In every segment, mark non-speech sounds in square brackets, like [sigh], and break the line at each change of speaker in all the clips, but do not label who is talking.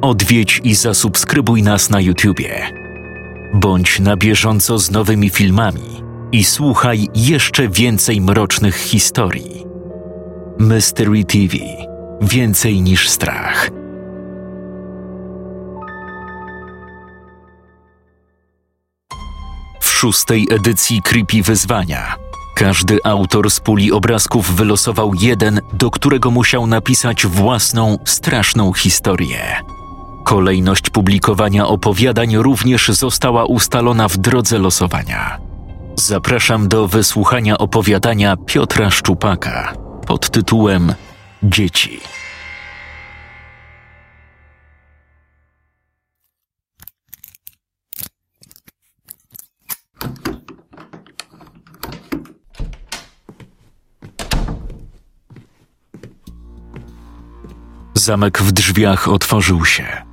odwiedź i zasubskrybuj nas na YouTubie. Bądź na bieżąco z nowymi filmami i słuchaj jeszcze więcej mrocznych historii. Mystery TV Więcej niż strach. W szóstej edycji Creepy Wyzwania każdy autor z puli obrazków wylosował jeden, do którego musiał napisać własną, straszną historię. Kolejność publikowania opowiadań również została ustalona w drodze losowania. Zapraszam do wysłuchania opowiadania Piotra Szczupaka pod tytułem Dzieci. Zamek w drzwiach otworzył się.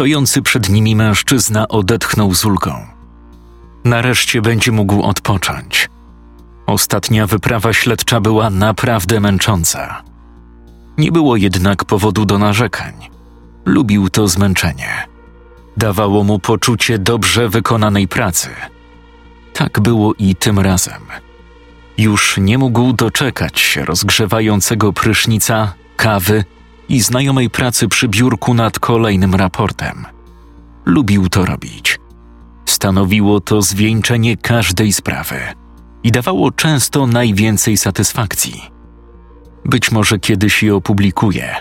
Stojący przed nimi mężczyzna odetchnął z ulgą. Nareszcie będzie mógł odpocząć. Ostatnia wyprawa śledcza była naprawdę męcząca. Nie było jednak powodu do narzekań. Lubił to zmęczenie. Dawało mu poczucie dobrze wykonanej pracy. Tak było i tym razem. Już nie mógł doczekać się rozgrzewającego prysznica, kawy i znajomej pracy przy biurku nad kolejnym raportem. Lubił to robić. Stanowiło to zwieńczenie każdej sprawy i dawało często najwięcej satysfakcji. Być może kiedyś je opublikuje,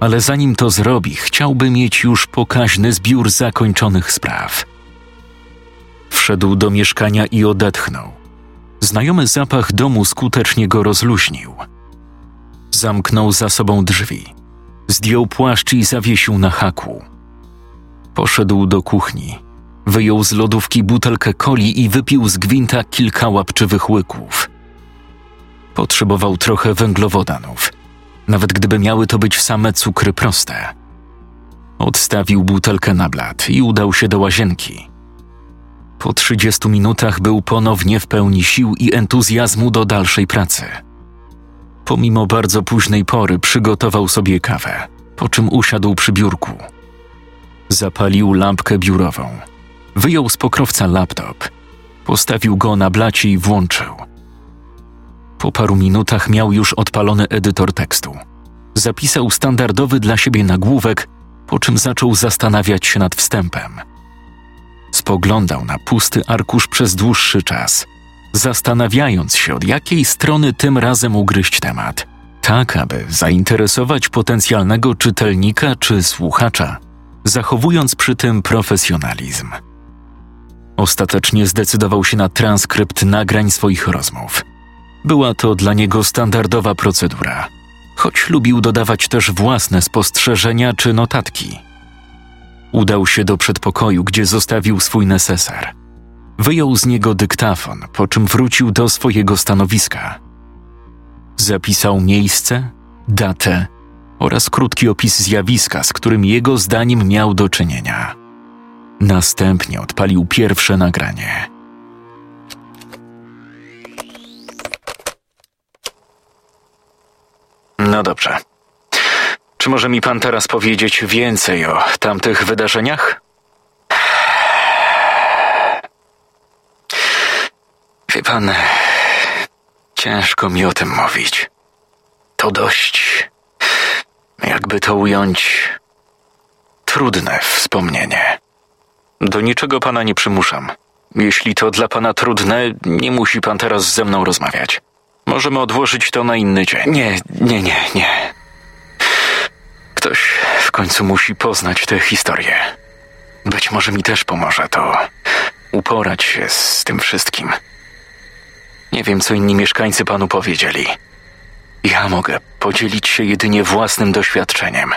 ale zanim to zrobi, chciałby mieć już pokaźny zbiór zakończonych spraw. Wszedł do mieszkania i odetchnął. Znajomy zapach domu skutecznie go rozluźnił. Zamknął za sobą drzwi Zdjął płaszcz i zawiesił na haku. Poszedł do kuchni. Wyjął z lodówki butelkę coli i wypił z gwinta kilka łapczywych łyków. Potrzebował trochę węglowodanów, nawet gdyby miały to być same cukry proste. Odstawił butelkę na blat i udał się do łazienki. Po trzydziestu minutach był ponownie w pełni sił i entuzjazmu do dalszej pracy. Pomimo bardzo późnej pory przygotował sobie kawę, po czym usiadł przy biurku. Zapalił lampkę biurową. Wyjął z pokrowca laptop. Postawił go na blacie i włączył. Po paru minutach miał już odpalony edytor tekstu. Zapisał standardowy dla siebie nagłówek, po czym zaczął zastanawiać się nad wstępem. Spoglądał na pusty arkusz przez dłuższy czas – zastanawiając się, od jakiej strony tym razem ugryźć temat, tak aby zainteresować potencjalnego czytelnika czy słuchacza, zachowując przy tym profesjonalizm. Ostatecznie zdecydował się na transkrypt nagrań swoich rozmów. Była to dla niego standardowa procedura, choć lubił dodawać też własne spostrzeżenia czy notatki. Udał się do przedpokoju, gdzie zostawił swój neseser – Wyjął z niego dyktafon, po czym wrócił do swojego stanowiska. Zapisał miejsce, datę oraz krótki opis zjawiska, z którym jego zdaniem miał do czynienia. Następnie odpalił pierwsze nagranie. No dobrze. Czy może mi pan teraz powiedzieć więcej o tamtych wydarzeniach? Wie pan, ciężko mi o tym mówić. To dość, jakby to ująć, trudne wspomnienie. Do niczego pana nie przymuszam. Jeśli to dla pana trudne, nie musi pan teraz ze mną rozmawiać. Możemy odłożyć to na inny dzień. Nie, nie, nie, nie. Ktoś w końcu musi poznać tę historię. Być może mi też pomoże to uporać się z tym wszystkim. Nie wiem, co inni mieszkańcy panu powiedzieli. Ja mogę podzielić się jedynie własnym doświadczeniem.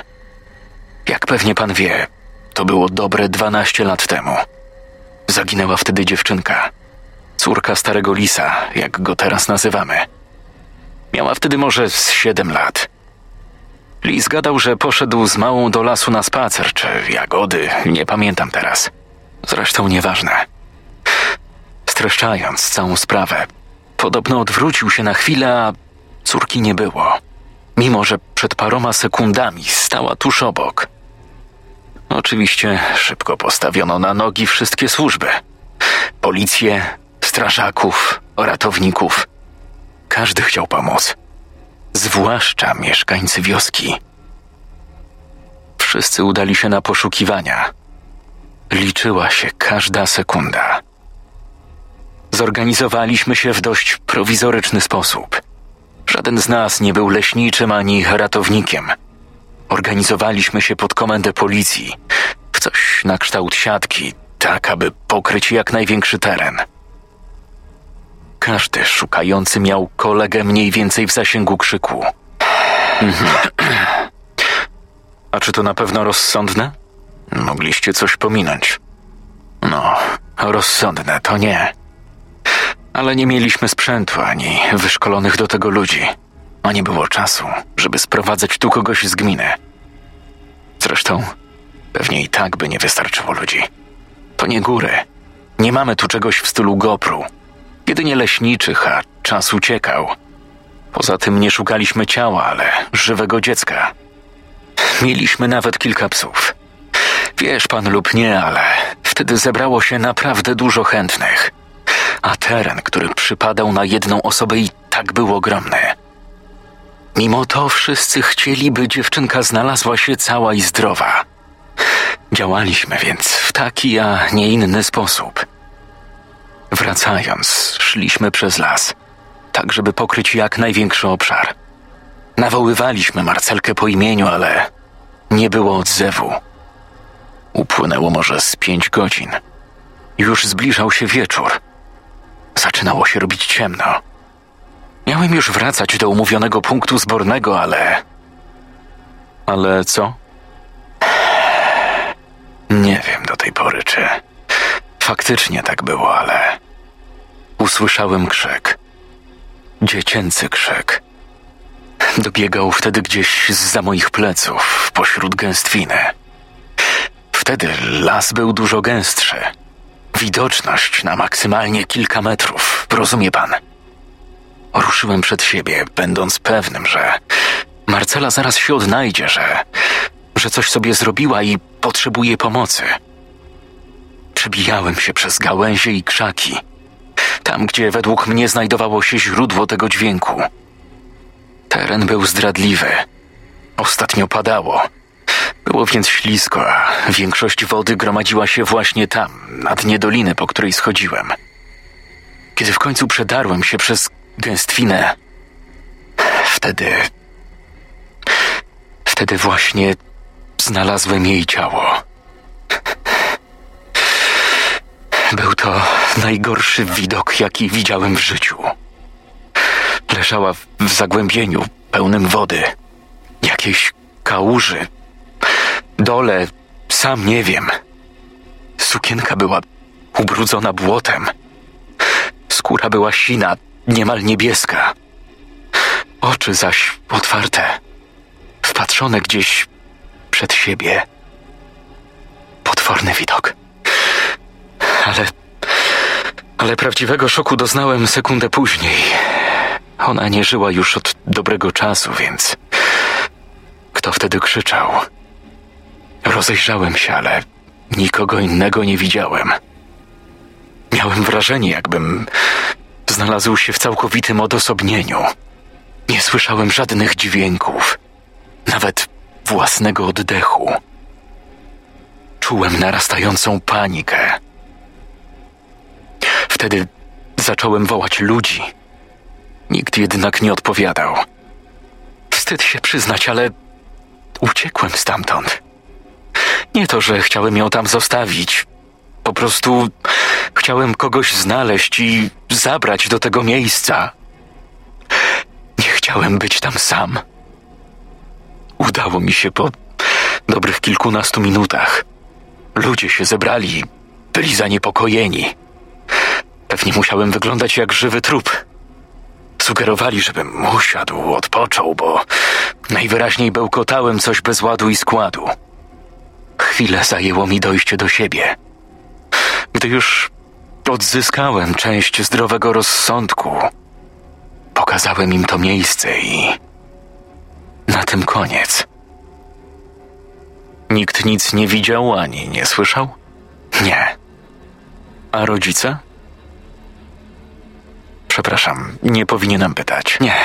Jak pewnie pan wie, to było dobre 12 lat temu. Zaginęła wtedy dziewczynka, córka starego lisa, jak go teraz nazywamy. Miała wtedy może z 7 lat. Lis gadał, że poszedł z małą do lasu na spacer, czy jagody, nie pamiętam teraz. Zresztą nieważne. Streszczając całą sprawę, Podobno odwrócił się na chwilę, a córki nie było, mimo że przed paroma sekundami stała tuż obok. Oczywiście szybko postawiono na nogi wszystkie służby: policję, strażaków, ratowników. Każdy chciał pomóc, zwłaszcza mieszkańcy wioski. Wszyscy udali się na poszukiwania. Liczyła się każda sekunda. Zorganizowaliśmy się w dość prowizoryczny sposób. Żaden z nas nie był leśniczym ani ratownikiem. Organizowaliśmy się pod komendę policji, w coś na kształt siatki, tak aby pokryć jak największy teren. Każdy szukający miał kolegę mniej więcej w zasięgu krzyku. A czy to na pewno rozsądne? Mogliście coś pominąć. No, rozsądne to nie. Ale nie mieliśmy sprzętu ani wyszkolonych do tego ludzi, a nie było czasu, żeby sprowadzać tu kogoś z gminy. Zresztą, pewnie i tak by nie wystarczyło ludzi. To nie góry. Nie mamy tu czegoś w stylu Gopru. Jedynie leśniczych, a czas uciekał. Poza tym nie szukaliśmy ciała, ale żywego dziecka. Mieliśmy nawet kilka psów. Wiesz pan lub nie, ale wtedy zebrało się naprawdę dużo chętnych. A teren, który przypadał na jedną osobę i tak był ogromny. Mimo to wszyscy chcieli, by dziewczynka znalazła się cała i zdrowa. Działaliśmy więc w taki, a nie inny sposób. Wracając, szliśmy przez las, tak żeby pokryć jak największy obszar. Nawoływaliśmy Marcelkę po imieniu, ale nie było odzewu. Upłynęło może z pięć godzin. Już zbliżał się wieczór. Zaczynało się robić ciemno. Miałem już wracać do umówionego punktu zbornego, ale. Ale co? Nie wiem do tej pory, czy faktycznie tak było, ale. Usłyszałem krzyk. Dziecięcy krzyk. Dobiegał wtedy gdzieś z za moich pleców, pośród gęstwiny. Wtedy las był dużo gęstszy. Widoczność na maksymalnie kilka metrów, rozumie pan? Ruszyłem przed siebie, będąc pewnym, że Marcela zaraz się odnajdzie, że, że coś sobie zrobiła i potrzebuje pomocy. Przebijałem się przez gałęzie i krzaki, tam gdzie według mnie znajdowało się źródło tego dźwięku. Teren był zdradliwy. Ostatnio padało. Było więc ślisko, a większość wody gromadziła się właśnie tam, na dnie doliny, po której schodziłem. Kiedy w końcu przedarłem się przez gęstwinę, wtedy. Wtedy właśnie znalazłem jej ciało. Był to najgorszy widok, jaki widziałem w życiu. Leżała w zagłębieniu pełnym wody, jakiejś kałuży. Dole sam nie wiem. Sukienka była ubrudzona błotem. Skóra była sina, niemal niebieska. Oczy zaś otwarte, wpatrzone gdzieś przed siebie. Potworny widok. Ale. Ale prawdziwego szoku doznałem sekundę później. Ona nie żyła już od dobrego czasu, więc. Kto wtedy krzyczał? Rozejrzałem się, ale nikogo innego nie widziałem. Miałem wrażenie, jakbym znalazł się w całkowitym odosobnieniu. Nie słyszałem żadnych dźwięków, nawet własnego oddechu. Czułem narastającą panikę. Wtedy zacząłem wołać ludzi. Nikt jednak nie odpowiadał. Wstyd się przyznać, ale uciekłem stamtąd. Nie to, że chciałem ją tam zostawić. Po prostu chciałem kogoś znaleźć i zabrać do tego miejsca. Nie chciałem być tam sam. Udało mi się po dobrych kilkunastu minutach. Ludzie się zebrali, byli zaniepokojeni. Pewnie musiałem wyglądać jak żywy trup. Sugerowali, żebym usiadł, odpoczął, bo najwyraźniej bełkotałem coś bez ładu i składu. Chwilę zajęło mi dojście do siebie. Gdy już odzyskałem część zdrowego rozsądku, pokazałem im to miejsce i na tym koniec. Nikt nic nie widział ani nie słyszał? Nie. A rodzice? Przepraszam, nie powinienem pytać. Nie,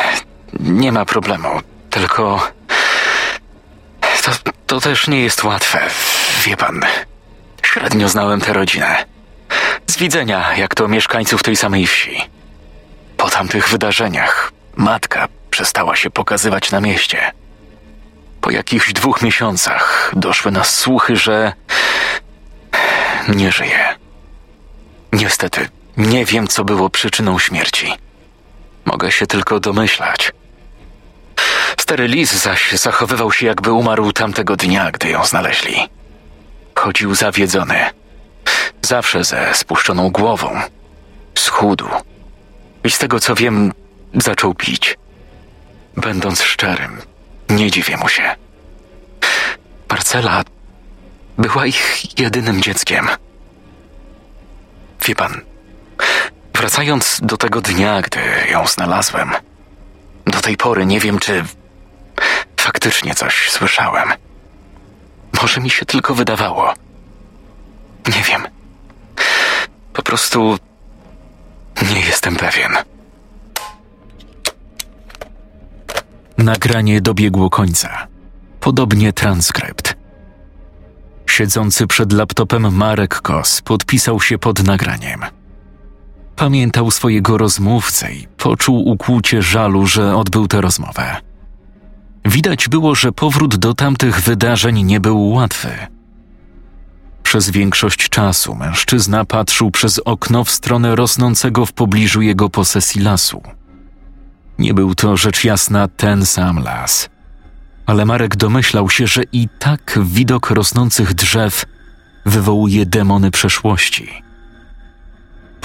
nie ma problemu. Tylko. To, to też nie jest łatwe. Wie pan. Średnio znałem tę rodzinę. Z widzenia, jak to mieszkańców tej samej wsi. Po tamtych wydarzeniach matka przestała się pokazywać na mieście. Po jakichś dwóch miesiącach doszły nas słuchy, że nie żyje. Niestety, nie wiem, co było przyczyną śmierci. Mogę się tylko domyślać. Stary lis zaś zachowywał się, jakby umarł tamtego dnia, gdy ją znaleźli. Chodził zawiedzony. Zawsze ze spuszczoną głową. Schudł. I z tego co wiem, zaczął pić. Będąc szczerym, nie dziwię mu się. Marcela była ich jedynym dzieckiem. Wie pan, wracając do tego dnia, gdy ją znalazłem, do tej pory nie wiem, czy faktycznie coś słyszałem. Może mi się tylko wydawało. Nie wiem. Po prostu nie jestem pewien. Nagranie dobiegło końca. Podobnie transkrypt. Siedzący przed laptopem Marek Kos podpisał się pod nagraniem. Pamiętał swojego rozmówcę i poczuł ukłucie żalu, że odbył tę rozmowę. Widać było, że powrót do tamtych wydarzeń nie był łatwy. Przez większość czasu mężczyzna patrzył przez okno w stronę rosnącego w pobliżu jego posesji lasu. Nie był to rzecz jasna ten sam las, ale Marek domyślał się, że i tak widok rosnących drzew wywołuje demony przeszłości.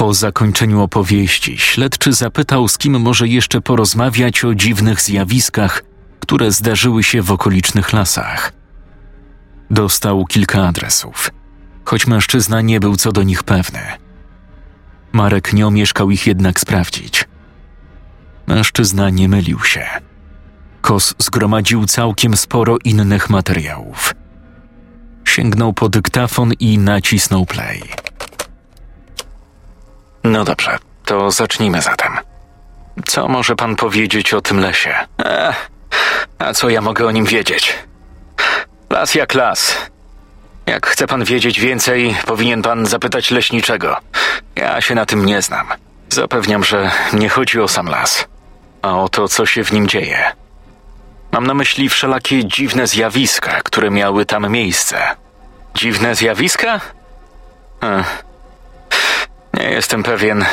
Po zakończeniu opowieści śledczy zapytał, z kim może jeszcze porozmawiać o dziwnych zjawiskach, które zdarzyły się w okolicznych lasach. Dostał kilka adresów, choć mężczyzna nie był co do nich pewny. Marek nie omieszkał ich jednak sprawdzić. Mężczyzna nie mylił się. Kos zgromadził całkiem sporo innych materiałów. Sięgnął po dyktafon i nacisnął play. No dobrze, to zacznijmy zatem. Co może pan powiedzieć o tym lesie? E, a co ja mogę o nim wiedzieć? Las jak las. Jak chce pan wiedzieć więcej, powinien pan zapytać leśniczego. Ja się na tym nie znam. Zapewniam, że nie chodzi o sam las, a o to, co się w nim dzieje. Mam na myśli wszelakie dziwne zjawiska, które miały tam miejsce. Dziwne zjawiska? Ech. Nie jestem pewien.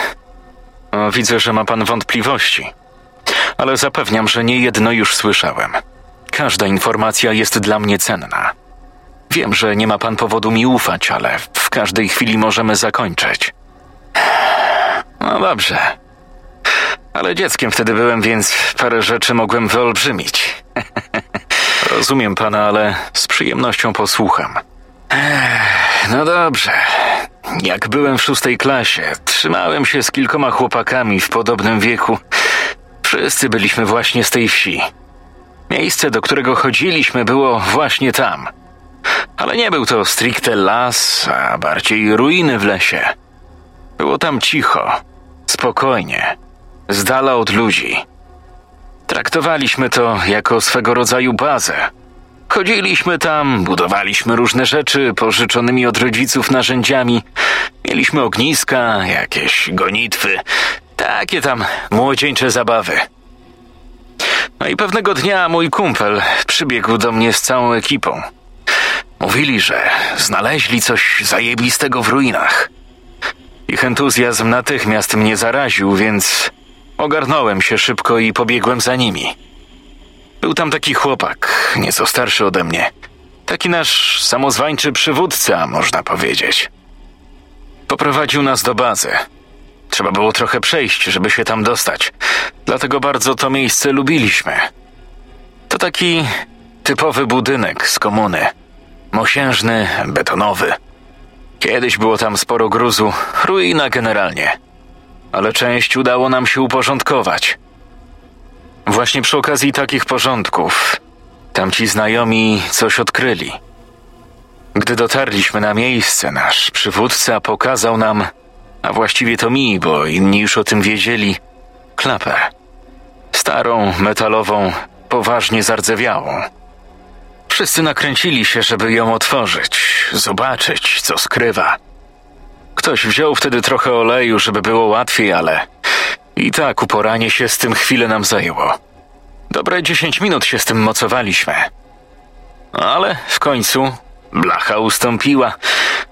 Widzę, że ma pan wątpliwości. Ale zapewniam, że nie jedno już słyszałem. Każda informacja jest dla mnie cenna. Wiem, że nie ma pan powodu mi ufać, ale w każdej chwili możemy zakończyć. No dobrze. Ale dzieckiem wtedy byłem, więc parę rzeczy mogłem wyolbrzymić. [laughs] Rozumiem pana, ale z przyjemnością posłucham. No dobrze. Jak byłem w szóstej klasie, trzymałem się z kilkoma chłopakami w podobnym wieku. Wszyscy byliśmy właśnie z tej wsi. Miejsce, do którego chodziliśmy, było właśnie tam. Ale nie był to stricte las, a bardziej ruiny w lesie. Było tam cicho, spokojnie, z dala od ludzi. Traktowaliśmy to jako swego rodzaju bazę. Chodziliśmy tam, budowaliśmy różne rzeczy pożyczonymi od rodziców narzędziami. Mieliśmy ogniska, jakieś gonitwy, takie tam młodzieńcze zabawy. No i pewnego dnia mój kumpel przybiegł do mnie z całą ekipą. Mówili, że znaleźli coś zajebistego w ruinach. Ich entuzjazm natychmiast mnie zaraził, więc ogarnąłem się szybko i pobiegłem za nimi. Był tam taki chłopak, nieco starszy ode mnie. Taki nasz samozwańczy przywódca, można powiedzieć. Poprowadził nas do bazy. Trzeba było trochę przejść, żeby się tam dostać. Dlatego bardzo to miejsce lubiliśmy. To taki typowy budynek z komuny. Mosiężny, betonowy. Kiedyś było tam sporo gruzu, ruina generalnie. Ale część udało nam się uporządkować. Właśnie przy okazji takich porządków tamci znajomi coś odkryli. Gdy dotarliśmy na miejsce, nasz przywódca pokazał nam, a właściwie to mi, bo inni już o tym wiedzieli, klapę. Starą, metalową, poważnie zardzewiałą. Wszyscy nakręcili się, żeby ją otworzyć, zobaczyć, co skrywa. Ktoś wziął wtedy trochę oleju, żeby było łatwiej, ale i tak uporanie się z tym chwilę nam zajęło. Dobre dziesięć minut się z tym mocowaliśmy. Ale w końcu blacha ustąpiła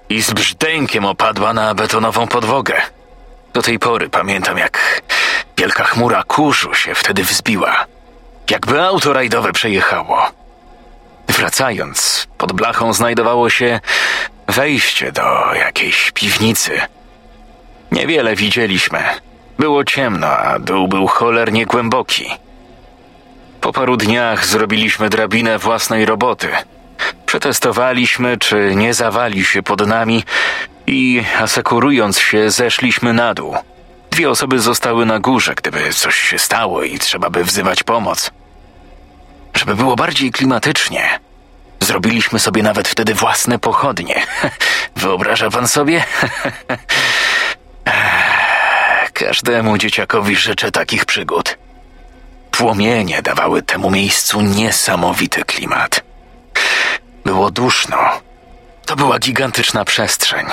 i z brzdękiem opadła na betonową podłogę. Do tej pory pamiętam, jak wielka chmura kurzu się wtedy wzbiła. Jakby auto rajdowe przejechało. Wracając, pod blachą znajdowało się wejście do jakiejś piwnicy. Niewiele widzieliśmy. Było ciemno, a dół był cholernie głęboki. Po paru dniach zrobiliśmy drabinę własnej roboty. Przetestowaliśmy, czy nie zawali się pod nami i asekurując się, zeszliśmy na dół. Dwie osoby zostały na górze, gdyby coś się stało i trzeba by wzywać pomoc. Żeby było bardziej klimatycznie, zrobiliśmy sobie nawet wtedy własne pochodnie. [laughs] Wyobraża pan sobie? [laughs] Każdemu dzieciakowi życzę takich przygód. Płomienie dawały temu miejscu niesamowity klimat. Było duszno. To była gigantyczna przestrzeń.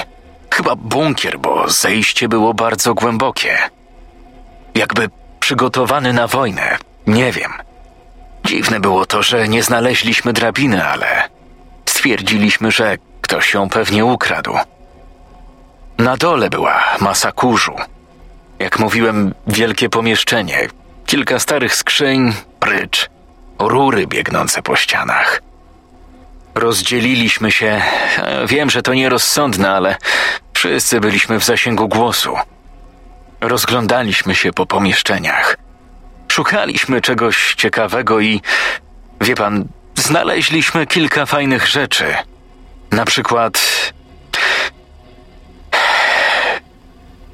Chyba bunkier, bo zejście było bardzo głębokie. Jakby przygotowany na wojnę. Nie wiem. Dziwne było to, że nie znaleźliśmy drabiny, ale stwierdziliśmy, że ktoś ją pewnie ukradł. Na dole była masa kurzu. Jak mówiłem, wielkie pomieszczenie, kilka starych skrzyń, prycz, rury biegnące po ścianach. Rozdzieliliśmy się. Wiem, że to nierozsądne, ale wszyscy byliśmy w zasięgu głosu. Rozglądaliśmy się po pomieszczeniach. Szukaliśmy czegoś ciekawego i, wie pan, znaleźliśmy kilka fajnych rzeczy. Na przykład.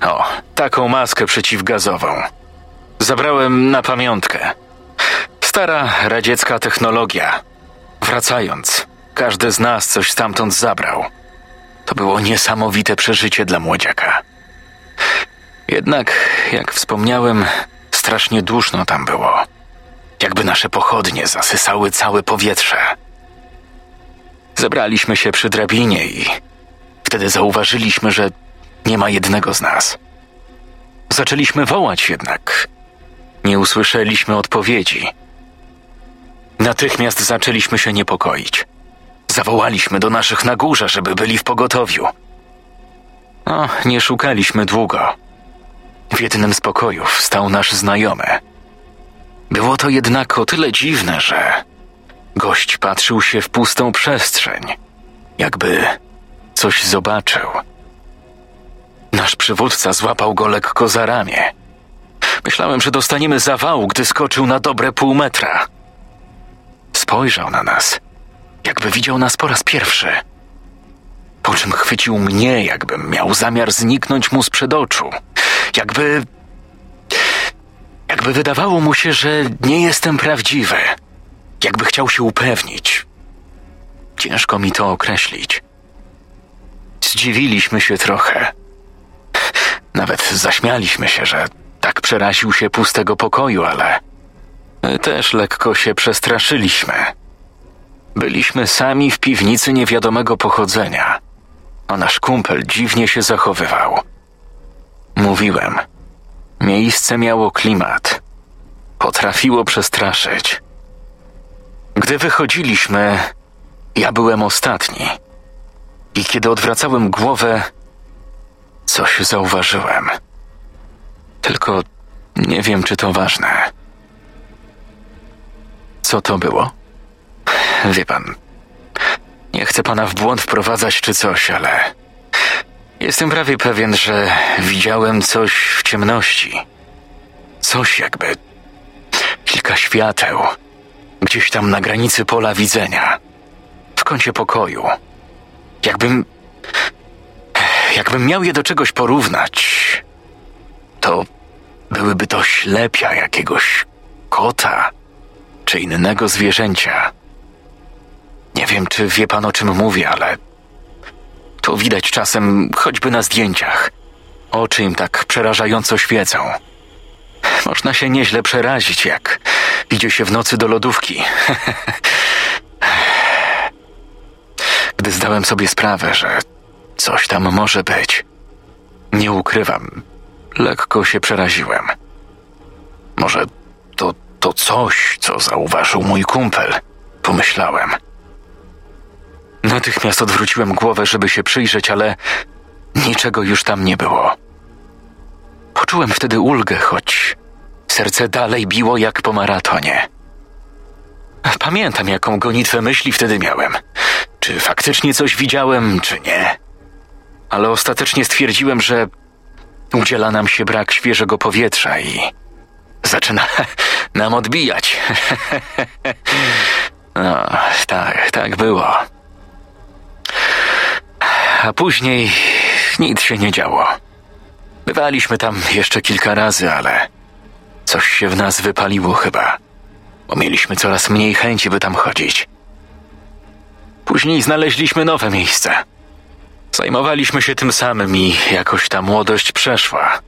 O, taką maskę przeciwgazową. Zabrałem na pamiątkę. Stara radziecka technologia. Wracając, każdy z nas coś stamtąd zabrał. To było niesamowite przeżycie dla młodziaka. Jednak, jak wspomniałem, strasznie duszno tam było. Jakby nasze pochodnie zasysały całe powietrze. Zebraliśmy się przy drabinie i wtedy zauważyliśmy, że nie ma jednego z nas. Zaczęliśmy wołać jednak. Nie usłyszeliśmy odpowiedzi. Natychmiast zaczęliśmy się niepokoić. Zawołaliśmy do naszych na górze, żeby byli w pogotowiu. No, nie szukaliśmy długo. W jednym z pokojów stał nasz znajomy. Było to jednak o tyle dziwne, że gość patrzył się w pustą przestrzeń, jakby coś zobaczył. Nasz przywódca złapał go lekko za ramię. Myślałem, że dostaniemy zawału, gdy skoczył na dobre pół metra. Spojrzał na nas, jakby widział nas po raz pierwszy. Po czym chwycił mnie, jakbym miał zamiar zniknąć mu sprzed oczu. Jakby. Jakby wydawało mu się, że nie jestem prawdziwy. Jakby chciał się upewnić. Ciężko mi to określić. Zdziwiliśmy się trochę. Nawet zaśmialiśmy się, że tak przeraził się pustego pokoju, ale też lekko się przestraszyliśmy. Byliśmy sami w piwnicy niewiadomego pochodzenia, a nasz kumpel dziwnie się zachowywał. Mówiłem, miejsce miało klimat. Potrafiło przestraszyć. Gdy wychodziliśmy, ja byłem ostatni. I kiedy odwracałem głowę, coś zauważyłem. Tylko nie wiem, czy to ważne. Co to było? Wie pan, nie chcę pana w błąd wprowadzać czy coś, ale jestem prawie pewien, że widziałem coś w ciemności. Coś jakby kilka świateł, gdzieś tam na granicy pola widzenia, w kącie pokoju. Jakbym. Jakbym miał je do czegoś porównać, to byłyby to ślepia jakiegoś kota czy innego zwierzęcia. Nie wiem, czy wie pan o czym mówię, ale To widać czasem choćby na zdjęciach. Oczy im tak przerażająco świecą. Można się nieźle przerazić, jak idzie się w nocy do lodówki. [laughs] Gdy zdałem sobie sprawę, że coś tam może być, nie ukrywam, lekko się przeraziłem. Może to, to coś, co zauważył mój kumpel, pomyślałem. Natychmiast odwróciłem głowę, żeby się przyjrzeć, ale niczego już tam nie było. Poczułem wtedy ulgę, choć serce dalej biło jak po maratonie. Pamiętam, jaką gonitwę myśli wtedy miałem. Czy faktycznie coś widziałem, czy nie. Ale ostatecznie stwierdziłem, że udziela nam się brak świeżego powietrza i zaczyna [laughs] nam odbijać. [laughs] No, tak, tak było. A później nic się nie działo. Bywaliśmy tam jeszcze kilka razy, ale coś się w nas wypaliło chyba, bo mieliśmy coraz mniej chęci, by tam chodzić. Później znaleźliśmy nowe miejsce. Zajmowaliśmy się tym samym i jakoś ta młodość przeszła.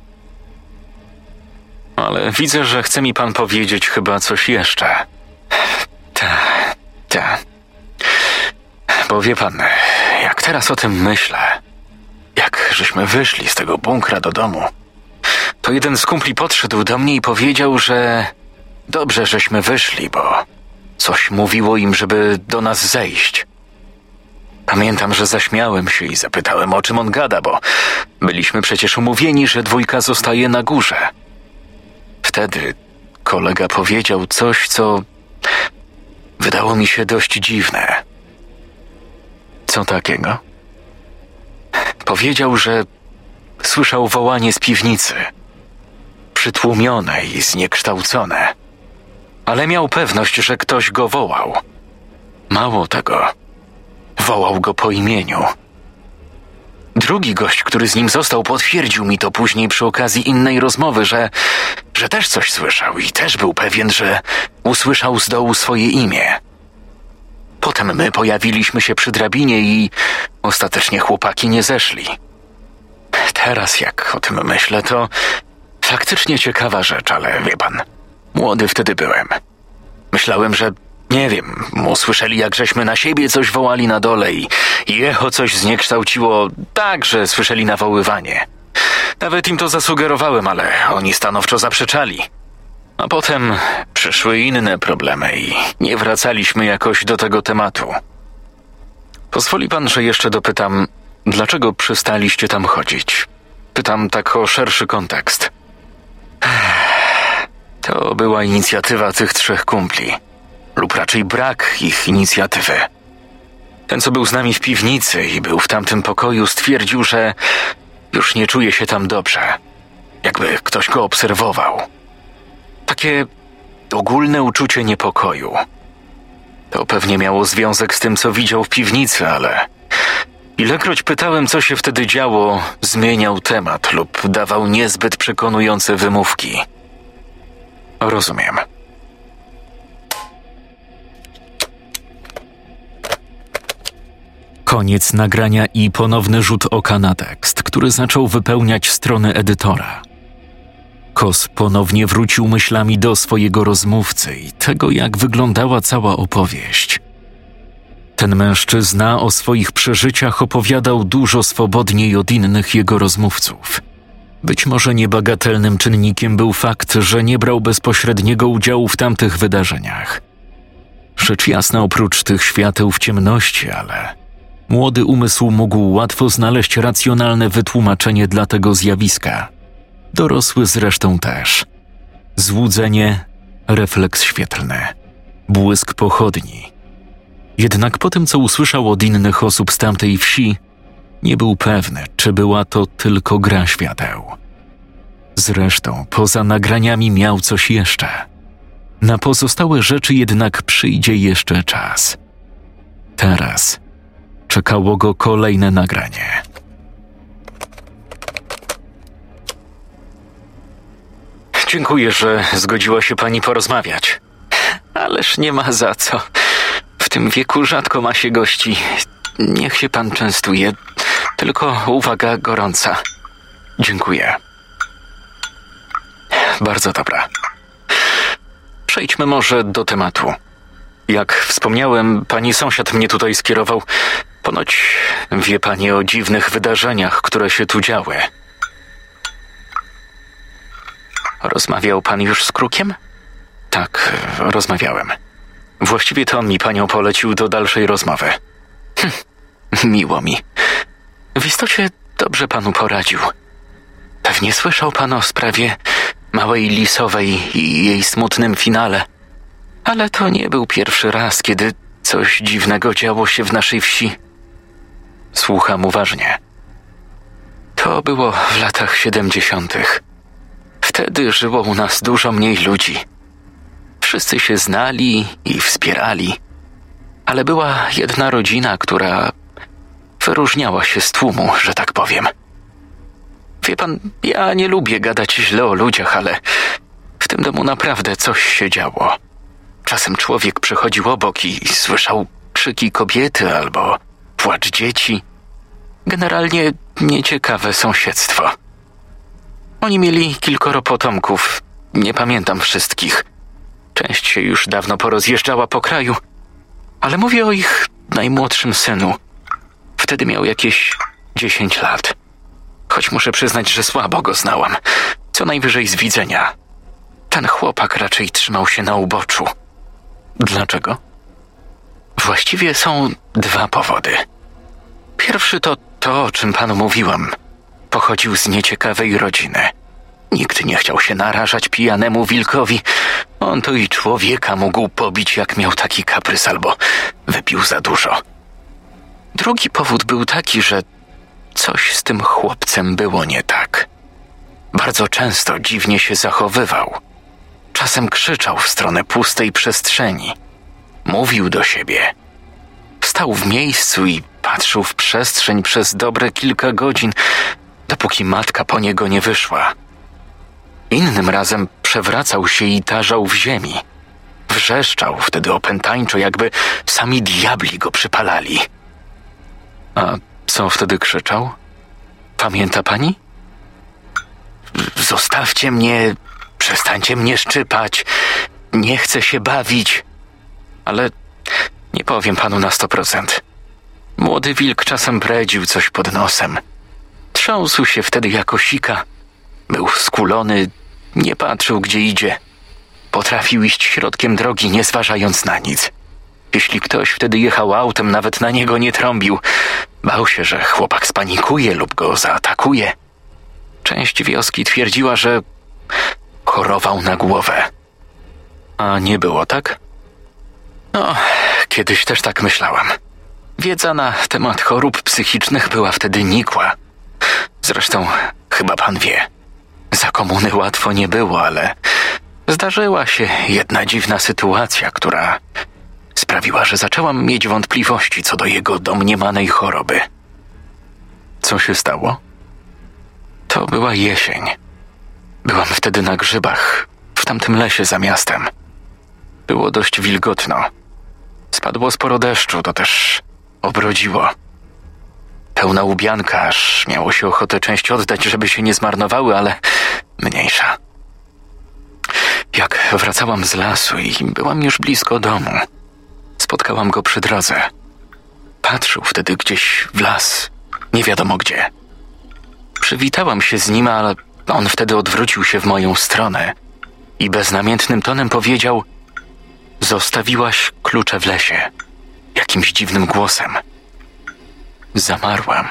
Ale widzę, że chce mi pan powiedzieć chyba coś jeszcze. Tak, tak. Bo wie pan, jak teraz o tym myślę, jak żeśmy wyszli z tego bunkra do domu, to jeden z kumpli podszedł do mnie i powiedział, że dobrze, żeśmy wyszli, bo coś mówiło im, żeby do nas zejść. Pamiętam, że zaśmiałem się i zapytałem, o czym on gada, bo byliśmy przecież umówieni, że dwójka zostaje na górze. Wtedy kolega powiedział coś, co wydało mi się dość dziwne. Co takiego? Powiedział, że słyszał wołanie z piwnicy. Przytłumione i zniekształcone. Ale miał pewność, że ktoś go wołał. Mało tego, wołał go po imieniu. Drugi gość, który z nim został, potwierdził mi to później przy okazji innej rozmowy, że, że też coś słyszał i też był pewien, że usłyszał z dołu swoje imię. Potem my pojawiliśmy się przy drabinie i ostatecznie chłopaki nie zeszli. Teraz, jak o tym myślę, to faktycznie ciekawa rzecz, ale wie pan, młody wtedy byłem. Myślałem, że nie wiem, usłyszeli jak żeśmy na siebie coś wołali na dole i, i echo coś zniekształciło tak, że słyszeli nawoływanie. Nawet im to zasugerowałem, ale oni stanowczo zaprzeczali. A potem przyszły inne problemy i nie wracaliśmy jakoś do tego tematu. Pozwoli pan, że jeszcze dopytam, dlaczego przestaliście tam chodzić? Pytam tak o szerszy kontekst. To była inicjatywa tych trzech kumpli, lub raczej brak ich inicjatywy. Ten, co był z nami w piwnicy i był w tamtym pokoju, stwierdził, że już nie czuje się tam dobrze, jakby ktoś go obserwował. Takie ogólne uczucie niepokoju. To pewnie miało związek z tym, co widział w piwnicy, ale ilekroć pytałem, co się wtedy działo, zmieniał temat lub dawał niezbyt przekonujące wymówki. Rozumiem. Koniec nagrania i ponowny rzut oka na tekst, który zaczął wypełniać strony edytora. Kos ponownie wrócił myślami do swojego rozmówcy i tego, jak wyglądała cała opowieść. Ten mężczyzna o swoich przeżyciach opowiadał dużo swobodniej od innych jego rozmówców. Być może niebagatelnym czynnikiem był fakt, że nie brał bezpośredniego udziału w tamtych wydarzeniach. Rzecz jasna, oprócz tych świateł w ciemności, ale młody umysł mógł łatwo znaleźć racjonalne wytłumaczenie dla tego zjawiska – dorosły zresztą też. Złudzenie, refleks świetlny, błysk pochodni. Jednak po tym, co usłyszał od innych osób z tamtej wsi, nie był pewny, czy była to tylko gra świateł. Zresztą, poza nagraniami miał coś jeszcze. Na pozostałe rzeczy jednak przyjdzie jeszcze czas. Teraz czekało go kolejne nagranie. Dziękuję, że zgodziła się pani porozmawiać. Ależ nie ma za co. W tym wieku rzadko ma się gości. Niech się pan częstuje. Tylko uwaga gorąca. Dziękuję. Bardzo dobra. Przejdźmy może do tematu. Jak wspomniałem, pani sąsiad mnie tutaj skierował. Ponoć wie pani o dziwnych wydarzeniach, które się tu działy. Rozmawiał pan już z Krukiem? Tak, rozmawiałem. Właściwie to on mi panią polecił do dalszej rozmowy. Hm, miło mi. W istocie dobrze panu poradził. Pewnie słyszał pan o sprawie małej lisowej i jej smutnym finale. Ale to nie był pierwszy raz, kiedy coś dziwnego działo się w naszej wsi. Słucham uważnie. To było w latach siedemdziesiątych. Wtedy żyło u nas dużo mniej ludzi. Wszyscy się znali i wspierali, ale była jedna rodzina, która wyróżniała się z tłumu, że tak powiem. Wie pan, ja nie lubię gadać źle o ludziach, ale w tym domu naprawdę coś się działo. Czasem człowiek przechodził obok i słyszał krzyki kobiety albo płacz dzieci. Generalnie nieciekawe sąsiedztwo. Oni mieli kilkoro potomków, nie pamiętam wszystkich. Część się już dawno porozjeżdżała po kraju, ale mówię o ich najmłodszym synu. Wtedy miał jakieś dziesięć lat. Choć muszę przyznać, że słabo go znałam. Co najwyżej z widzenia. Ten chłopak raczej trzymał się na uboczu. Dlaczego? Właściwie są dwa powody. Pierwszy to to, o czym panu mówiłam. Pochodził z nieciekawej rodziny. Nikt nie chciał się narażać pijanemu wilkowi. On to i człowieka mógł pobić, jak miał taki kaprys albo wypił za dużo. Drugi powód był taki, że coś z tym chłopcem było nie tak. Bardzo często dziwnie się zachowywał. Czasem krzyczał w stronę pustej przestrzeni. Mówił do siebie. Stał w miejscu i patrzył w przestrzeń przez dobre kilka godzin, dopóki matka po niego nie wyszła. Innym razem przewracał się i tarzał w ziemi. Wrzeszczał wtedy opętańczo, jakby sami diabli go przypalali. A co wtedy krzyczał? Pamięta pani? Zostawcie mnie, przestańcie mnie szczypać, nie chcę się bawić. Ale nie powiem panu na sto procent. Młody wilk czasem bredził coś pod nosem. Trząsł się wtedy jako sika. Był skulony, nie patrzył gdzie idzie. Potrafił iść środkiem drogi, nie zważając na nic. Jeśli ktoś wtedy jechał autem, nawet na niego nie trąbił. Bał się, że chłopak spanikuje lub go zaatakuje. Część wioski twierdziła, że chorował na głowę. A nie było tak? No, kiedyś też tak myślałam. Wiedza na temat chorób psychicznych była wtedy nikła. Zresztą, chyba pan wie, za komuny łatwo nie było, ale zdarzyła się jedna dziwna sytuacja, która sprawiła, że zaczęłam mieć wątpliwości co do jego domniemanej choroby. Co się stało? To była jesień. Byłam wtedy na grzybach, w tamtym lesie za miastem. Było dość wilgotno. Spadło sporo deszczu, to też obrodziło. Pełna ubianka, aż miało się ochotę część oddać, żeby się nie zmarnowały, ale mniejsza. Jak wracałam z lasu i byłam już blisko domu, spotkałam go przy drodze. Patrzył wtedy gdzieś w las, nie wiadomo gdzie. Przywitałam się z nim, ale on wtedy odwrócił się w moją stronę i beznamiętnym tonem powiedział: Zostawiłaś klucze w lesie. Jakimś dziwnym głosem. Zamarłam.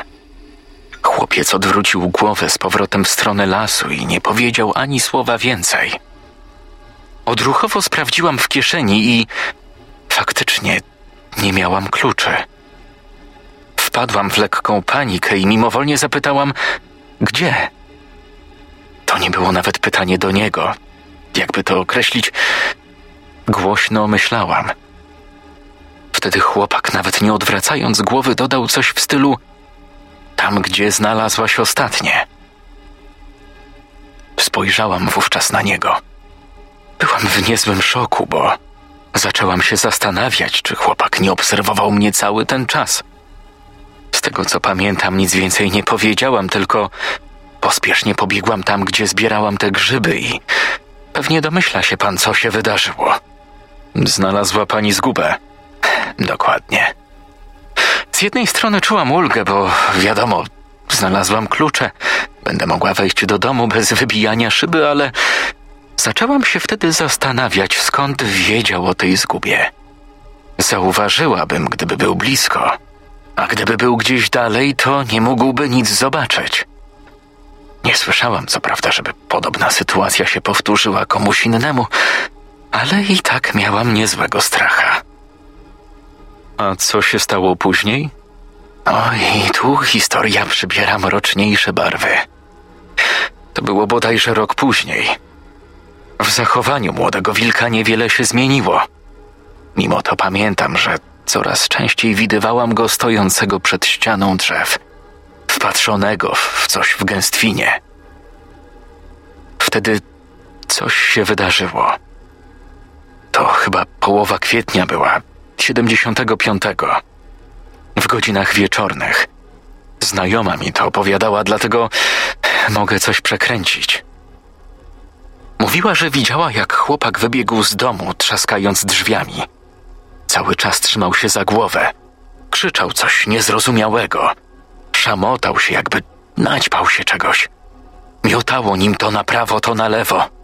Chłopiec odwrócił głowę z powrotem w stronę lasu i nie powiedział ani słowa więcej. Odruchowo sprawdziłam w kieszeni i faktycznie nie miałam kluczy. Wpadłam w lekką panikę i mimowolnie zapytałam: Gdzie? To nie było nawet pytanie do niego. Jakby to określić, głośno myślałam. Wtedy chłopak, nawet nie odwracając głowy, dodał coś w stylu: Tam, gdzie znalazłaś ostatnie. Spojrzałam wówczas na niego. Byłam w niezłym szoku, bo zaczęłam się zastanawiać, czy chłopak nie obserwował mnie cały ten czas. Z tego co pamiętam, nic więcej nie powiedziałam, tylko pospiesznie pobiegłam tam, gdzie zbierałam te grzyby i pewnie domyśla się pan, co się wydarzyło. Znalazła pani zgubę. Dokładnie. Z jednej strony czułam ulgę, bo wiadomo, znalazłam klucze. Będę mogła wejść do domu bez wybijania szyby, ale zaczęłam się wtedy zastanawiać, skąd wiedział o tej zgubie. Zauważyłabym, gdyby był blisko, a gdyby był gdzieś dalej, to nie mógłby nic zobaczyć. Nie słyszałam, co prawda, żeby podobna sytuacja się powtórzyła komuś innemu, ale i tak miałam niezłego stracha. A co się stało później? Oj, tu historia przybiera mroczniejsze barwy. To było bodajże rok później. W zachowaniu młodego wilka niewiele się zmieniło. Mimo to pamiętam, że coraz częściej widywałam go stojącego przed ścianą drzew, wpatrzonego w coś w gęstwinie. Wtedy coś się wydarzyło. To chyba połowa kwietnia była, 75. W godzinach wieczornych. Znajoma mi to opowiadała, dlatego mogę coś przekręcić. Mówiła, że widziała, jak chłopak wybiegł z domu, trzaskając drzwiami. Cały czas trzymał się za głowę. Krzyczał coś niezrozumiałego. Szamotał się, jakby naćpał się czegoś. Miotało nim to na prawo, to na lewo.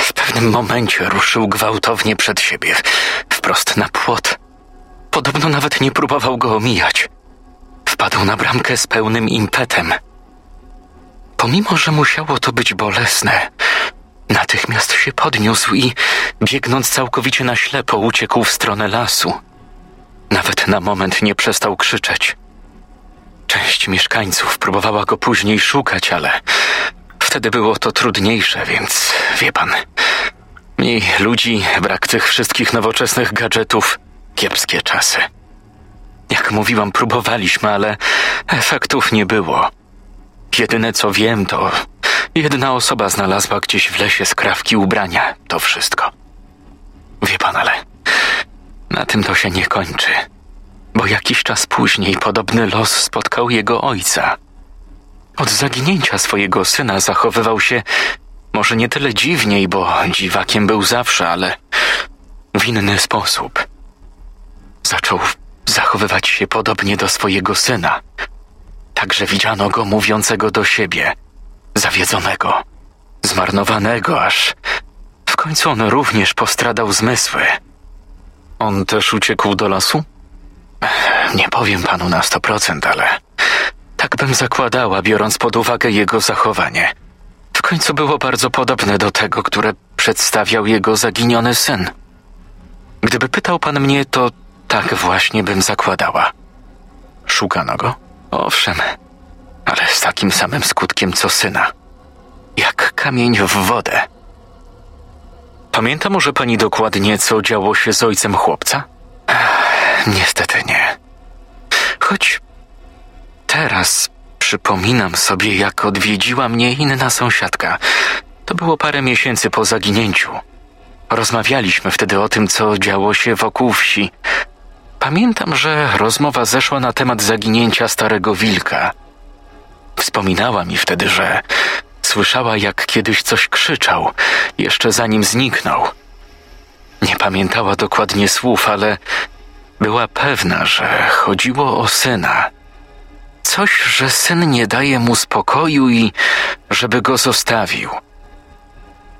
W pewnym momencie ruszył gwałtownie przed siebie, wprost na płot. Podobno nawet nie próbował go omijać. Wpadł na bramkę z pełnym impetem. Pomimo, że musiało to być bolesne, natychmiast się podniósł i, biegnąc całkowicie na ślepo, uciekł w stronę lasu. Nawet na moment nie przestał krzyczeć. Część mieszkańców próbowała go później szukać, ale wtedy było to trudniejsze, więc wie pan. Mniej ludzi, brak tych wszystkich nowoczesnych gadżetów, kiepskie czasy. Jak mówiłam, próbowaliśmy, ale efektów nie było. Jedyne co wiem, to jedna osoba znalazła gdzieś w lesie skrawki ubrania. To wszystko. Wie pan, ale na tym to się nie kończy bo jakiś czas później podobny los spotkał jego ojca. Od zaginięcia swojego syna zachowywał się może nie tyle dziwniej, bo dziwakiem był zawsze, ale w inny sposób. Zaczął zachowywać się podobnie do swojego syna. Także widziano go mówiącego do siebie, zawiedzonego, zmarnowanego, aż w końcu on również postradał zmysły. On też uciekł do lasu? Nie powiem panu na sto procent, ale tak bym zakładała, biorąc pod uwagę jego zachowanie. W końcu było bardzo podobne do tego, które przedstawiał jego zaginiony syn. Gdyby pytał pan mnie, to tak właśnie bym zakładała. Szukano go? Owszem, ale z takim samym skutkiem co syna. Jak kamień w wodę. Pamięta może pani dokładnie, co działo się z ojcem chłopca? Niestety nie. Choć teraz przypominam sobie, jak odwiedziła mnie inna sąsiadka. To było parę miesięcy po zaginięciu. Rozmawialiśmy wtedy o tym, co działo się wokół wsi. Pamiętam, że rozmowa zeszła na temat zaginięcia starego wilka. Wspominała mi wtedy, że słyszała, jak kiedyś coś krzyczał, jeszcze zanim zniknął. Nie pamiętała dokładnie słów, ale była pewna, że chodziło o syna. Coś, że syn nie daje mu spokoju i żeby go zostawił.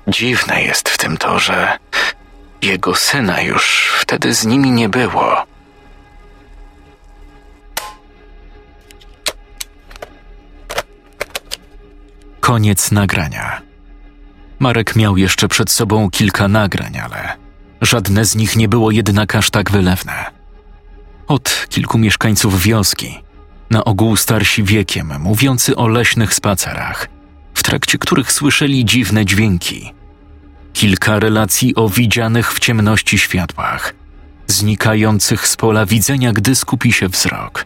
Dziwne jest w tym to, że jego syna już wtedy z nimi nie było. Koniec nagrania. Marek miał jeszcze przed sobą kilka nagrań, ale żadne z nich nie było jednak aż tak wylewne od kilku mieszkańców wioski, na ogół starsi wiekiem, mówiący o leśnych spacerach, w trakcie których słyszeli dziwne dźwięki. Kilka relacji o widzianych w ciemności światłach, znikających z pola widzenia, gdy skupi się wzrok.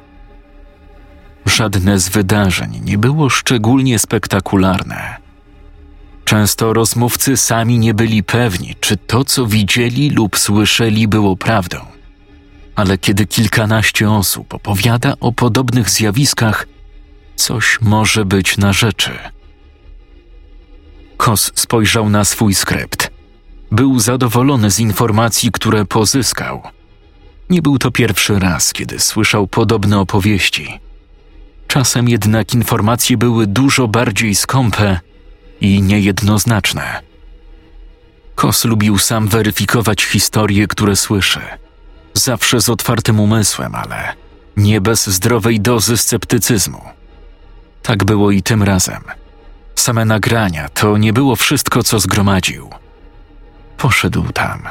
Żadne z wydarzeń nie było szczególnie spektakularne. Często rozmówcy sami nie byli pewni, czy to, co widzieli lub słyszeli, było prawdą ale kiedy kilkanaście osób opowiada o podobnych zjawiskach, coś może być na rzeczy. Kos spojrzał na swój skrypt. Był zadowolony z informacji, które pozyskał. Nie był to pierwszy raz, kiedy słyszał podobne opowieści. Czasem jednak informacje były dużo bardziej skąpe i niejednoznaczne. Kos lubił sam weryfikować historie, które słyszy. Zawsze z otwartym umysłem, ale nie bez zdrowej dozy sceptycyzmu. Tak było i tym razem. Same nagrania to nie było wszystko, co zgromadził. Poszedł tam,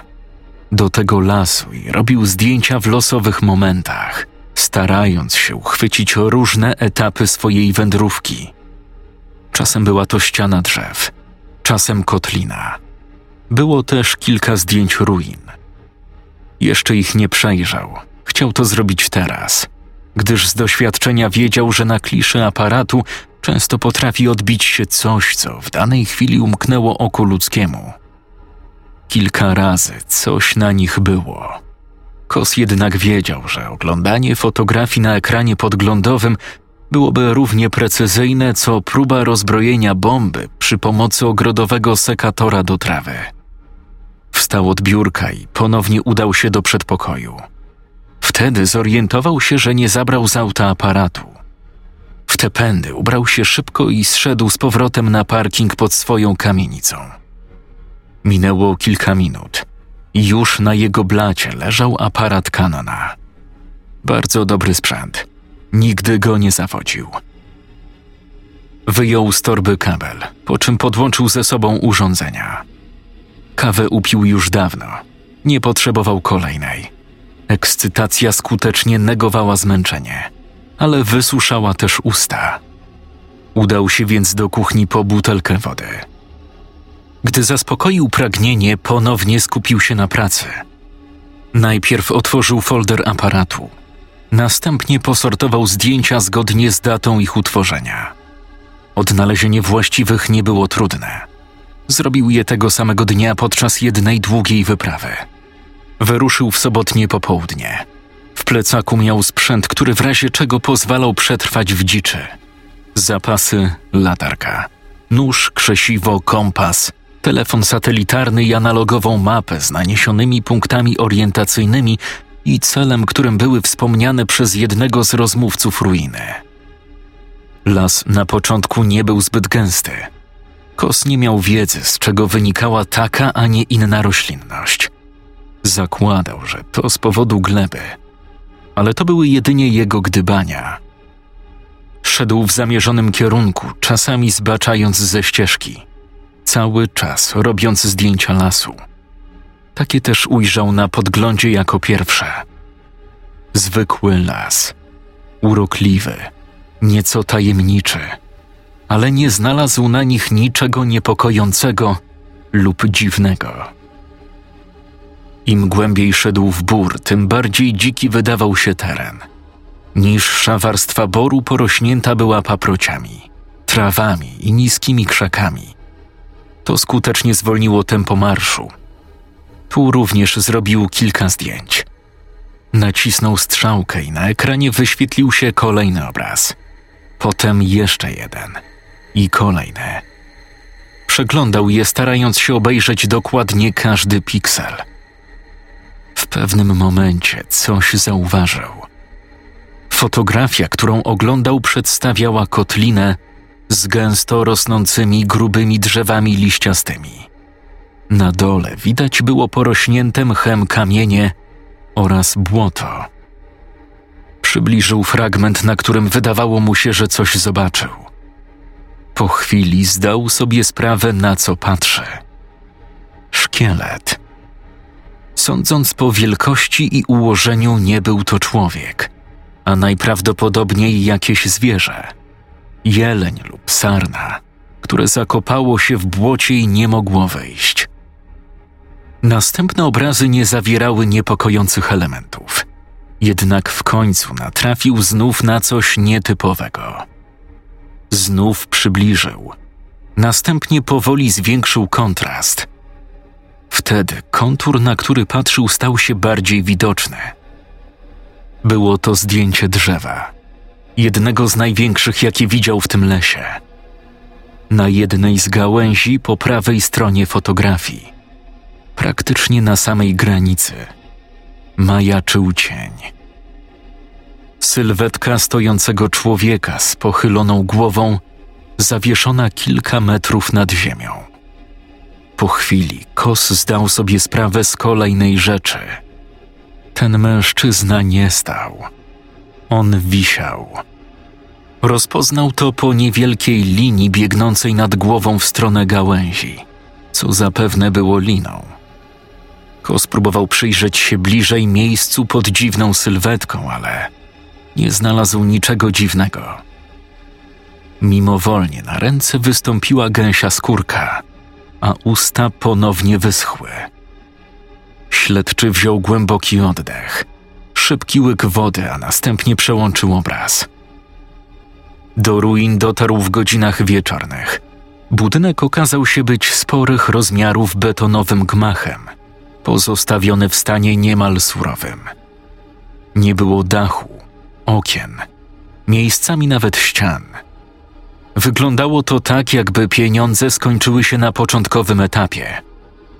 do tego lasu i robił zdjęcia w losowych momentach, starając się uchwycić różne etapy swojej wędrówki. Czasem była to ściana drzew, czasem kotlina. Było też kilka zdjęć ruin. Jeszcze ich nie przejrzał. Chciał to zrobić teraz, gdyż z doświadczenia wiedział, że na kliszy aparatu często potrafi odbić się coś, co w danej chwili umknęło oku ludzkiemu. Kilka razy coś na nich było. Kos jednak wiedział, że oglądanie fotografii na ekranie podglądowym byłoby równie precyzyjne co próba rozbrojenia bomby przy pomocy ogrodowego sekatora do trawy. Wstał od biurka i ponownie udał się do przedpokoju. Wtedy zorientował się, że nie zabrał z auta aparatu. W te pędy ubrał się szybko i zszedł z powrotem na parking pod swoją kamienicą. Minęło kilka minut i już na jego blacie leżał aparat Canona. Bardzo dobry sprzęt. Nigdy go nie zawodził. Wyjął z torby kabel, po czym podłączył ze sobą urządzenia. Kawę upił już dawno. Nie potrzebował kolejnej. Ekscytacja skutecznie negowała zmęczenie, ale wysuszała też usta. Udał się więc do kuchni po butelkę wody. Gdy zaspokoił pragnienie, ponownie skupił się na pracy. Najpierw otworzył folder aparatu. Następnie posortował zdjęcia zgodnie z datą ich utworzenia. Odnalezienie właściwych nie było trudne. Zrobił je tego samego dnia podczas jednej długiej wyprawy. Wyruszył w sobotnie popołudnie. W plecaku miał sprzęt, który w razie czego pozwalał przetrwać w dziczy. Zapasy, latarka, nóż, krzesiwo, kompas, telefon satelitarny i analogową mapę z naniesionymi punktami orientacyjnymi i celem, którym były wspomniane przez jednego z rozmówców ruiny. Las na początku nie był zbyt gęsty – Kos nie miał wiedzy, z czego wynikała taka, a nie inna roślinność. Zakładał, że to z powodu gleby, ale to były jedynie jego gdybania. Szedł w zamierzonym kierunku, czasami zbaczając ze ścieżki, cały czas robiąc zdjęcia lasu. Takie też ujrzał na podglądzie jako pierwsze. Zwykły las, urokliwy, nieco tajemniczy ale nie znalazł na nich niczego niepokojącego lub dziwnego. Im głębiej szedł w bór, tym bardziej dziki wydawał się teren. Niższa warstwa boru porośnięta była paprociami, trawami i niskimi krzakami. To skutecznie zwolniło tempo marszu. Tu również zrobił kilka zdjęć. Nacisnął strzałkę i na ekranie wyświetlił się kolejny obraz. Potem jeszcze jeden – i kolejne. Przeglądał je, starając się obejrzeć dokładnie każdy piksel. W pewnym momencie coś zauważył. Fotografia, którą oglądał, przedstawiała kotlinę z gęsto rosnącymi grubymi drzewami liściastymi. Na dole widać było porośnięte mchem kamienie oraz błoto. Przybliżył fragment, na którym wydawało mu się, że coś zobaczył. Po chwili zdał sobie sprawę, na co patrzy. Szkielet. Sądząc po wielkości i ułożeniu, nie był to człowiek, a najprawdopodobniej jakieś zwierzę jeleń lub sarna, które zakopało się w błocie i nie mogło wyjść. Następne obrazy nie zawierały niepokojących elementów, jednak w końcu natrafił znów na coś nietypowego znów przybliżył. Następnie powoli zwiększył kontrast. Wtedy kontur, na który patrzył, stał się bardziej widoczny. Było to zdjęcie drzewa, jednego z największych, jakie widział w tym lesie. Na jednej z gałęzi po prawej stronie fotografii, praktycznie na samej granicy, majaczył cień. Sylwetka stojącego człowieka z pochyloną głową, zawieszona kilka metrów nad ziemią. Po chwili Kos zdał sobie sprawę z kolejnej rzeczy. Ten mężczyzna nie stał. On wisiał. Rozpoznał to po niewielkiej linii biegnącej nad głową w stronę gałęzi, co zapewne było liną. Kos próbował przyjrzeć się bliżej miejscu pod dziwną sylwetką, ale nie znalazł niczego dziwnego. Mimowolnie na ręce wystąpiła gęsia skórka, a usta ponownie wyschły. Śledczy wziął głęboki oddech, szybki łyk wody, a następnie przełączył obraz. Do ruin dotarł w godzinach wieczornych. Budynek okazał się być sporych rozmiarów betonowym gmachem, pozostawiony w stanie niemal surowym. Nie było dachu, okien, miejscami nawet ścian – Wyglądało to tak, jakby pieniądze skończyły się na początkowym etapie,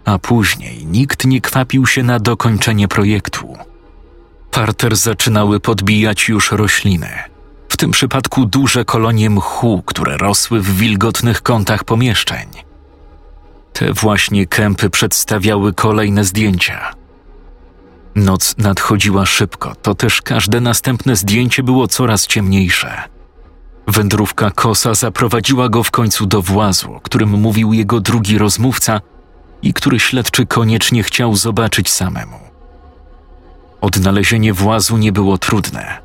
a później nikt nie kwapił się na dokończenie projektu. Parter zaczynały podbijać już rośliny, w tym przypadku duże kolonie mchu, które rosły w wilgotnych kątach pomieszczeń. Te właśnie kępy przedstawiały kolejne zdjęcia. Noc nadchodziła szybko, to też każde następne zdjęcie było coraz ciemniejsze. Wędrówka kosa zaprowadziła go w końcu do włazu, o którym mówił jego drugi rozmówca i który śledczy koniecznie chciał zobaczyć samemu. Odnalezienie włazu nie było trudne.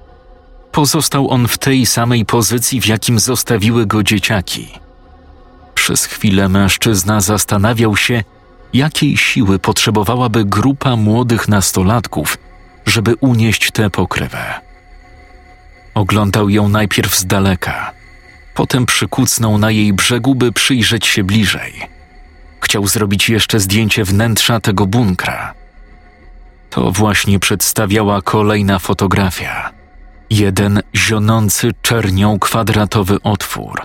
Pozostał on w tej samej pozycji, w jakim zostawiły go dzieciaki. Przez chwilę mężczyzna zastanawiał się, jakiej siły potrzebowałaby grupa młodych nastolatków, żeby unieść tę pokrywę. Oglądał ją najpierw z daleka, potem przykucnął na jej brzegu, by przyjrzeć się bliżej. Chciał zrobić jeszcze zdjęcie wnętrza tego bunkra. To właśnie przedstawiała kolejna fotografia. Jeden zionący czernią kwadratowy otwór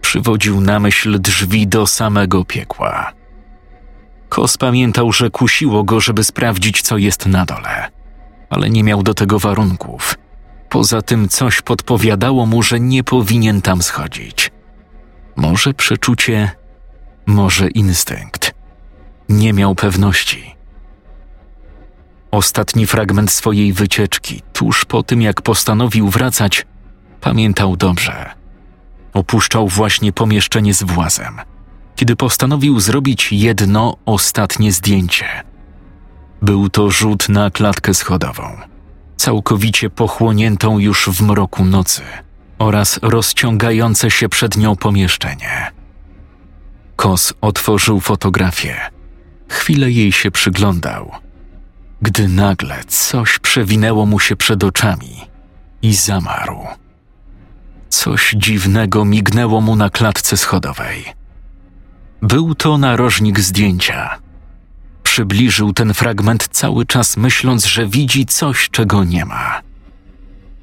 przywodził na myśl drzwi do samego piekła. Kos pamiętał, że kusiło go, żeby sprawdzić, co jest na dole, ale nie miał do tego warunków – Poza tym coś podpowiadało mu, że nie powinien tam schodzić. Może przeczucie, może instynkt. Nie miał pewności. Ostatni fragment swojej wycieczki, tuż po tym jak postanowił wracać, pamiętał dobrze. Opuszczał właśnie pomieszczenie z włazem, kiedy postanowił zrobić jedno ostatnie zdjęcie. Był to rzut na klatkę schodową całkowicie pochłoniętą już w mroku nocy oraz rozciągające się przed nią pomieszczenie. Kos otworzył fotografię. Chwilę jej się przyglądał, gdy nagle coś przewinęło mu się przed oczami i zamarł. Coś dziwnego mignęło mu na klatce schodowej. Był to narożnik zdjęcia, przybliżył ten fragment cały czas myśląc, że widzi coś, czego nie ma.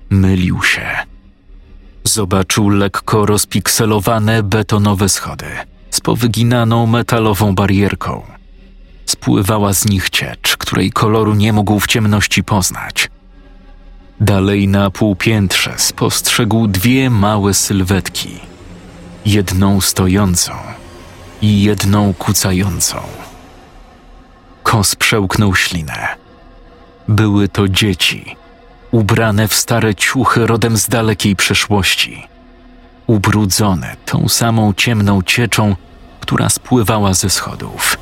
Mylił się. Zobaczył lekko rozpikselowane betonowe schody z powyginaną metalową barierką. Spływała z nich ciecz, której koloru nie mógł w ciemności poznać. Dalej na półpiętrze spostrzegł dwie małe sylwetki. Jedną stojącą i jedną kucającą. Kos przełknął ślinę. Były to dzieci, ubrane w stare ciuchy rodem z dalekiej przeszłości, ubrudzone tą samą ciemną cieczą, która spływała ze schodów.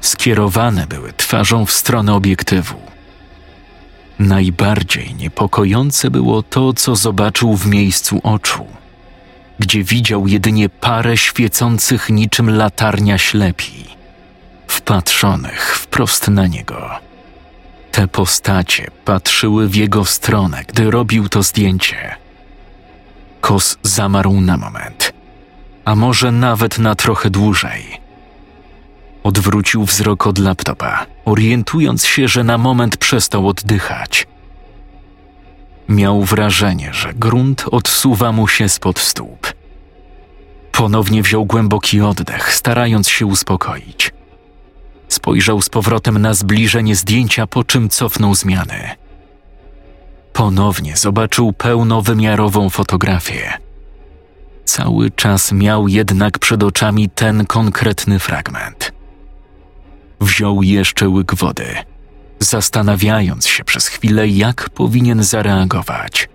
Skierowane były twarzą w stronę obiektywu. Najbardziej niepokojące było to, co zobaczył w miejscu oczu, gdzie widział jedynie parę świecących niczym latarnia ślepi wpatrzonych wprost na niego. Te postacie patrzyły w jego stronę, gdy robił to zdjęcie. Kos zamarł na moment, a może nawet na trochę dłużej. Odwrócił wzrok od laptopa, orientując się, że na moment przestał oddychać. Miał wrażenie, że grunt odsuwa mu się spod stóp. Ponownie wziął głęboki oddech, starając się uspokoić. Spojrzał z powrotem na zbliżenie zdjęcia, po czym cofnął zmiany. Ponownie zobaczył pełnowymiarową fotografię. Cały czas miał jednak przed oczami ten konkretny fragment. Wziął jeszcze łyk wody, zastanawiając się przez chwilę, jak powinien zareagować.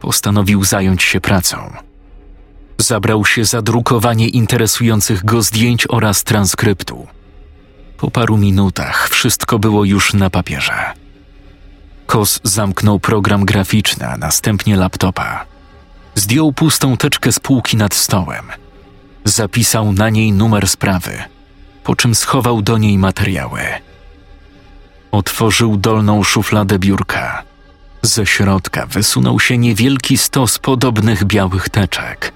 Postanowił zająć się pracą. Zabrał się za drukowanie interesujących go zdjęć oraz transkryptu. Po paru minutach wszystko było już na papierze. Kos zamknął program graficzny, a następnie laptopa. Zdjął pustą teczkę z półki nad stołem. Zapisał na niej numer sprawy, po czym schował do niej materiały. Otworzył dolną szufladę biurka. Ze środka wysunął się niewielki stos podobnych białych teczek.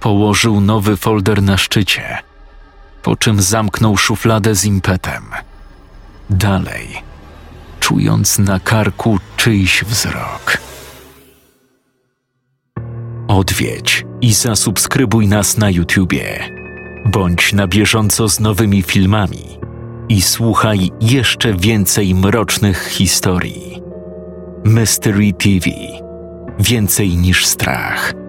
Położył nowy folder na szczycie, po czym zamknął szufladę z impetem. Dalej, czując na karku czyjś wzrok. Odwiedź i zasubskrybuj nas na YouTubie. Bądź na bieżąco z nowymi filmami i słuchaj jeszcze więcej mrocznych historii. Mystery TV. Więcej niż strach.